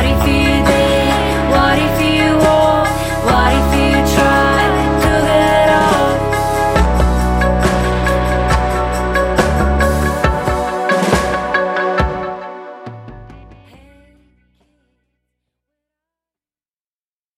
body feels